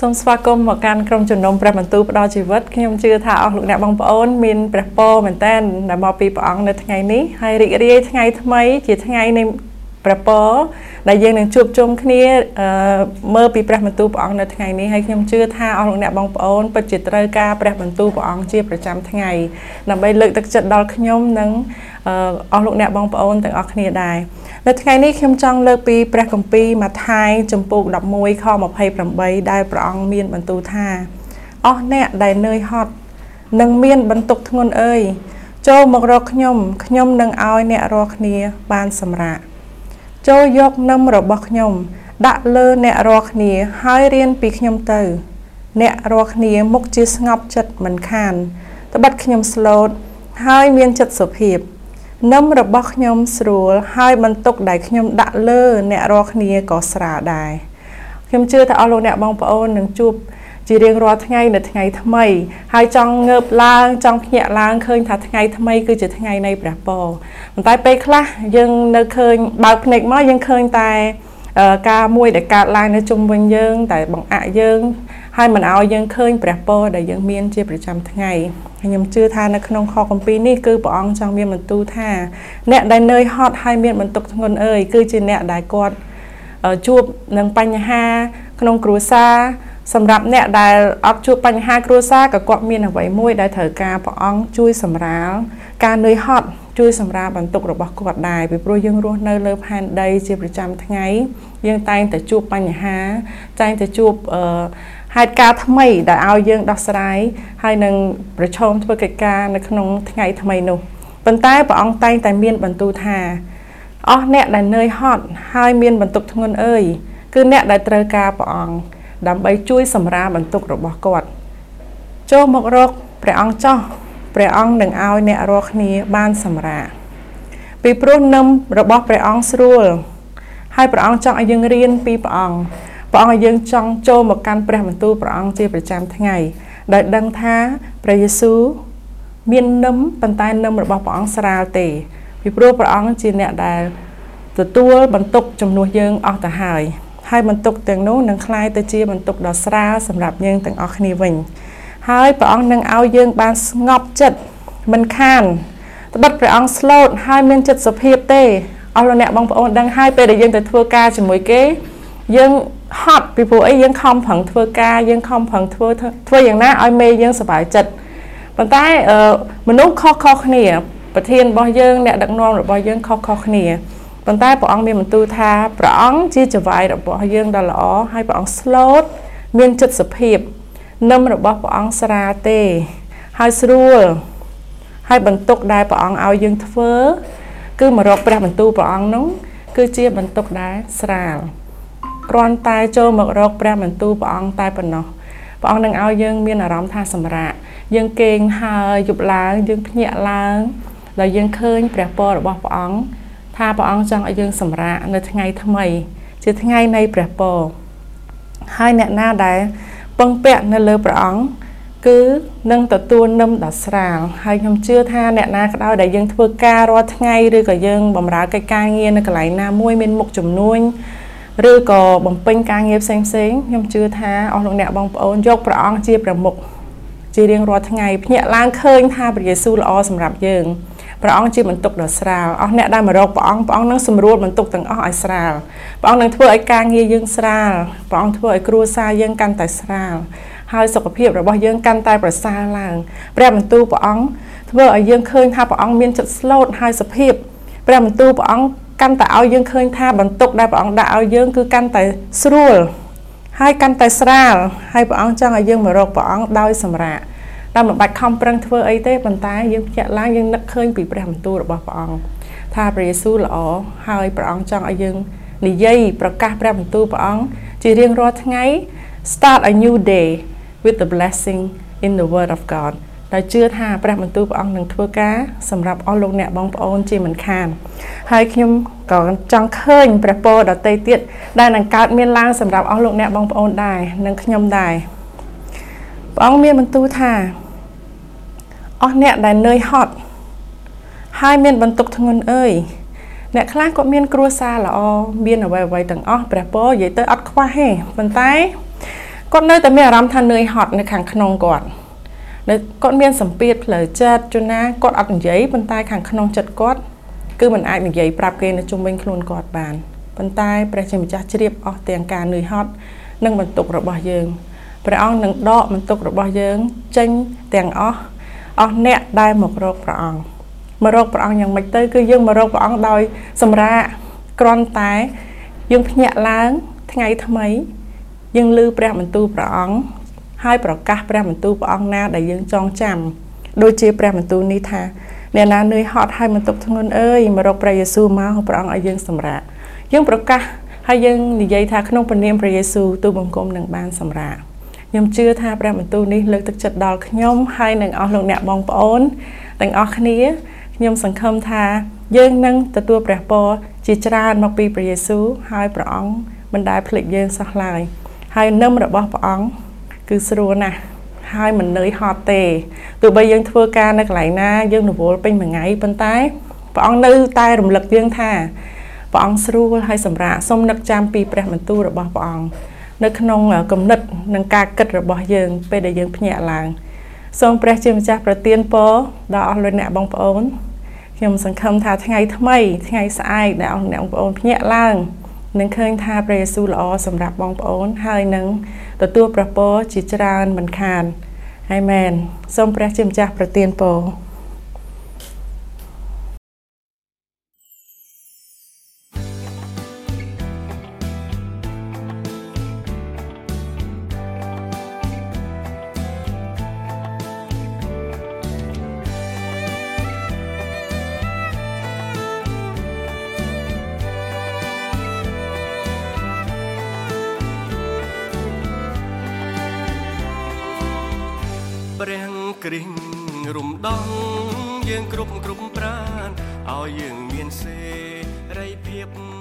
សូមស្វាគមន៍មកកាន់ក្រុមជំនុំព្រះបន្ទូលផ្ដល់ជីវិតខ្ញុំជឿថាអស់លោកអ្នកបងប្អូនមានព្រះពរមែនតើដែលមកពីព្រះអង្គនៅថ្ងៃនេះហើយរីករាយថ្ងៃថ្មីជាថ្ងៃនៃ ព្រះពរដែលយើងនឹងជួបជុំគ្នាមើលពីព្រះបន្ទូលព្រះអង្គនៅថ្ងៃនេះហើយខ្ញុំជឿថាអស់លោកអ្នកបងប្អូនពិតជាត្រូវការព្រះបន្ទូលព្រះអង្គជាប្រចាំថ្ងៃដើម្បីលើកទឹកចិត្តដល់ខ្ញុំនិងអស់លោកអ្នកបងប្អូនទាំងអស់គ្នាដែរនៅថ្ងៃនេះខ្ញុំចង់លើកពីព្រះគម្ពីរម៉ាថាយចំពោក11ខ28ដែលព្រះអង្គមានបន្ទូលថាអស់អ្នកដែលនឿយហត់នឹងមានបន្ទុកធ្ងន់អើយចូលមករកខ្ញុំខ្ញុំនឹងឲ្យអ្នករាល់គ្នាបានសម្រាក ចូលយកនឹមរបស់ខ្ញុំ ដាក់លើអ្នករាល់គ្នាហើយរៀនពីខ្ញុំទៅ អ្នករាល់គ្នាមុខជាស្ងប់ចិត្តមិនខានត្បិតខ្ញុំស្លូតហើយមានចិត្តសុភាពនឹមរបស់ខ្ញុំស្រួលហើយបន្ទុកដែលខ្ញុំដាក់លើ អ្នករាល់គ្នាក៏ស្រាលដែរខ្ញុំជឿថាអស់លោកអ្នកបងប្អូននឹងជួប ជារៀងរាល់ថ្ងៃនៅថ្ងៃថ្មី ហើយចង់ងើបឡើងចង់ភ្ញាក់ឡើងឃើញថាថ្ងៃថ្មីគឺជាថ្ងៃនៃព្រះពរប៉ុន្តែពេលខ្លះយើងនៅឃើញបើកភ្នែកមកយើងឃើញតែការមួយដែលកើតឡើងនៅជុំវិញយើង តែបង្អាក់យើងហើយមិនឲ្យយើងឃើញព្រះពរដែលយើងមានជាប្រចាំថ្ងៃខ្ញុំជឿថានៅក្នុងខគម្ពីរនេះគឺព្រះអង្គចង់មានបន្ទូលថាអ្នកដែលនឿយហត់ហើយមានបន្ទុកធ្ងន់អើយគឺជាអ្នកដែលគាត់ជួបនឹងបញ្ហាក្នុងគ្រួសារ សម្រាប់អ្នកដែលអត់ជួបបញ្ហាគ្រួសារក៏គាត់មានអ្វីមួយដែលត្រូវការព្រះអង្គជួយសម្រាលការនឿយហត់ជួយសម្រាលបន្ទុករបស់គាត់ដែរពីព្រោះយើងរស់នៅលើផែនដីជាប្រចាំថ្ងៃយើងតែងតែជួបបញ្ហាតែងតែជួបអឺហេតុការណ៍ថ្មីដែលឲ្យយើងដោះស្រាយហើយនឹងប្រឈមធ្វើកិច្ចការនៅក្នុងថ្ងៃថ្មីនោះប៉ុន្តែព្រះអង្គតែងតែមានបន្ទូលថាអស់អ្នកដែលនឿយហត់ហើយមានបន្ទុកធ្ងន់អើយគឺអ្នកដែលត្រូវការព្រះអង្គ ដើម្បីជួយសម្រាលបន្ទុករបស់គាត់ចូលមករកព្រះអង្គចោះព្រះអង្គនឹងឲ្យអ្នករាល់គ្នាបានសម្រាលពីព្រោះនឹមរបស់ព្រះអង្គស្រួលហើយព្រះអង្គចង់ឲ្យយើងរៀនពីព្រះអង្គព្រះអង្គឲ្យយើងចង់ចូលមកកាន់ព្រះបន្ទូលព្រះអង្គជាប្រចាំថ្ងៃដោយដឹងថាព្រះយេស៊ូវមាននឹមប៉ុន្តែនឹមរបស់ព្រះអង្គស្រាលទេពីព្រោះព្រះអង្គជាអ្នកដែលទទួលបន្ទុកជំនួសយើងអស់ទៅហើយ ហើយបន្ទុកទាំងនោះនឹងคล้ายទៅជាបន្ទុកដ៏ស្រាលសម្រាប់យើងទាំងអស់គ្នាវិញហើយព្រះអង្គនឹងឲ្យយើងបានស្ងប់ចិត្តមិនខានត្បិតព្រះអង្គស្លូតហើយមានចិត្តសុភាពទេអស់លោកអ្នកបងប្អូនដឹងហើយពេលដែលយើងទៅធ្វើការជាមួយគេយើងហត់ពីព្រោះអីយើងខំប្រឹងធ្វើការយើងខំប្រឹងធ្វើធ្វើយ៉ាងណាឲ្យមេយើងសុបាយចិត្តប៉ុន្តែមនុស្សខុសខុសគ្នាប្រធានរបស់យើងអ្នកដឹកនាំរបស់យើងខុសខុសគ្នា ប៉ុន្តែព្រះអង្គមានបន្ទូលថាព្រះអង្គជាចវាយរបស់យើងដ៏ល្អហើយព្រះអង្គស្លូត មានចិត្តសុភាពនឹមរបស់ព្រះអង្គស្រាលទេហើយស្រួលហើយបន្ទុកដែលព្រះអង្គឲ្យយើងធ្វើ គឺមករកព្រះបន្ទូលព្រះអង្គនោះគឺជាបន្ទុកដែលស្រាលគ្រាន់តែចូលមករកព្រះបន្ទូលព្រះអង្គតែប៉ុណ្ណោះព្រះអង្គនឹងឲ្យយើងមានអារម្មណ៍ថាសម្រាកយើងគេងហើយយប់ឡើងយើងភ្ញាក់ឡើងដល់យើងឃើញព្រះពររបស់ព្រះអង្គ ថាព្រះអង្គចង់ឲ្យយើងសម្រាកនៅថ្ងៃថ្មី ជាថ្ងៃនៃព្រះពរហើយអ្នកណាដែលពឹងពាក់នៅលើព្រះអង្គគឺនឹងទទួលនឹមដ៏ស្រាលហើយខ្ញុំជឿថាអ្នកណាក៏ដោយដែលយើងធ្វើការរាល់ថ្ងៃឬក៏យើងបម្រើកិច្ចការងារនៅកន្លែងណាមួយមានមុខចំនួនឬក៏បំពេញការងារផ្សេងផ្សេងខ្ញុំជឿថាអស់លោកអ្នកបងប្អូនយកព្រះអង្គជាប្រមុខជារៀងរាល់ថ្ងៃភ្ញាក់ឡើងឃើញថាព្រះយេស៊ូវល្អសម្រាប់យើង ព្រះអង្គជាបន្ទុកដ៏ស្រាលអស់អ្នកដែលមករកព្រះអង្គព្រះអង្គនឹងសម្រួលបន្ទុកទាំងអស់ឲ្យស្រាលព្រះអង្គនឹងធ្វើឲ្យការងារយើងស្រាលព្រះអង្គធ្វើឲ្យគ្រួសារយើងកាន់តែស្រាលហើយសុខភាពរបស់យើងកាន់តែប្រសើរឡើងព្រះបន្ទូលព្រះអង្គធ្វើឲ្យយើងឃើញថាព្រះអង្គមានចិត្តស្លូតហើយសុភាពព្រះបន្ទូលព្រះអង្គកាន់តែឲ្យយើងឃើញថាបន្ទុកដែលព្រះអង្គដាក់ឲ្យយើងគឺកាន់តែស្រួលហើយកាន់តែស្រាលហើយព្រះអង្គចង់ឲ្យយើងមករកព្រះអង្គដោយសម្រាប់ តែមិនបាច់ខំប្រឹងធ្វើអីទេប៉ុន្តែយើងភ្ញាក់ឡើងយើងនឹកឃើញពីព្រះបន្ទូលរបស់ព្រះអង្គថាព្រះយេស៊ូវល្អហើយព្រះអង្គចង់ឲ្យយើងនិយាយប្រកាសព្រះបន្ទូលព្រះអង្គជារៀងរាល់ថ្ងៃ start a new day with the blessing in the word of God ដោយជឿថាព្រះបន្ទូលព្រះអង្គនឹងធ្វើការសម្រាប់អស់លោកអ្នកបងប្អូនជាមិនខាន ហើយខ្ញុំក៏ចង់ឃើញព្រះពរដតីទៀតដែលនឹងកើតមានឡើងសម្រាប់អស់លោកអ្នកបងប្អូនដែរនិងខ្ញុំដែរព្រះអង្គមានបន្ទូលថា អស់អ្នកដែលនឿយហត់ហើយមានបន្ទុកធ្ងន់អើយអ្នកខ្លះគាត់មានគ្រួសារល្អមានអ្វីអ្វីទាំងអស់ព្រះពរនិយាយទៅអត់ខ្វះទេប៉ុន្តែគាត់នៅតែមានអារម្មណ៍ថានឿយហត់នៅខាងក្នុងគាត់នៅគាត់មានសម្ពាធផ្លូវចិត្តជួនណាគាត់អត់និយាយប៉ុន្តែខាងក្នុងចិត្តគាត់គឺมันអាចនិយាយប្រាប់គេនៅជុំវិញខ្លួនគាត់បានប៉ុន្តែព្រះជាម្ចាស់ជ្រាបអស់ទាំងការនឿយហត់និងបន្ទុករបស់យើងព្រះអង្គនឹងដកបន្ទុករបស់យើងចេញទាំងអស់ អស់អ្នកដែលមករកព្រះអង្គមករកព្រះអង្គយ៉ាងម៉េចទៅ គឺយើងមករកព្រះអង្គដោយ សម្រាកគ្រាន់តែ យើងភ្ញាក់ឡើងថ្ងៃថ្មី យើងឮព្រះបន្ទូលព្រះអង្គហើយប្រកាសព្រះបន្ទូលព្រះអង្គណាដែលយើងចងចាំដូចជាព្រះបន្ទូលនេះថាអ្នកណានឿយហត់ហើយមិនទុកធ្ងន់អើយមករកព្រះយេស៊ូវមកព្រះអង្គឲ្យយើងសម្រាកយើងប្រកាសហើយយើងនិយាយថាក្នុងព្រះនាមព្រះយេស៊ូវទូបង្គំនឹងបានសម្រាក ខ្ញុំជឿថាព្រះបន្ទូលនេះលើកទឹកចិត្តដល់ខ្ញុំហើយនឹងអស់លោកអ្នកបងប្អូនទាំងអស់គ្នាខ្ញុំសង្ឃឹមថាយើងនឹងទទួលព្រះពរជាច្រើនមកពីព្រះយេស៊ូវហើយព្រះអង្គមិនដែលភ្លេចយើងសោះឡើយហើយនឹមរបស់ព្រះអង្គគឺស្រួលណាស់ហើយមិននឿយហត់ទេទោះបីយើងធ្វើការនៅកន្លែងណាយើងរវល់ពេញមួយថ្ងៃប៉ុន្តែព្រះអង្គនៅតែរំលឹកយើងថាព្រះអង្គស្រួលហើយសម្រាប់សូមនឹកចាំពីព្រះបន្ទូលរបស់ព្រះអង្គ នៅក្នុងគំនិតនិងការគិតរបស់យើង ពេលដែលយើងភ្ញាក់ឡើងសូមព្រះជាម្ចាស់ប្រទានពរដល់អស់លោកអ្នកបងប្អូនខ្ញុំសង្ឃឹមថាថ្ងៃថ្មី ថ្ងៃស្អែកដែលអស់អ្នកបងប្អូនភ្ញាក់ឡើងនឹងឃើញថាព្រះយេស៊ូវល្អសម្រាប់បងប្អូន ហើយនឹងទទួលព្រះពរជាច្រើនមិនខានអាមែនសូមព្រះជាម្ចាស់ប្រទានពរ ព្រះគ្រីស្ទរំដោះយើងគ្រប់គ្រប់ប្រានឲ្យយើងមានសេរីភាព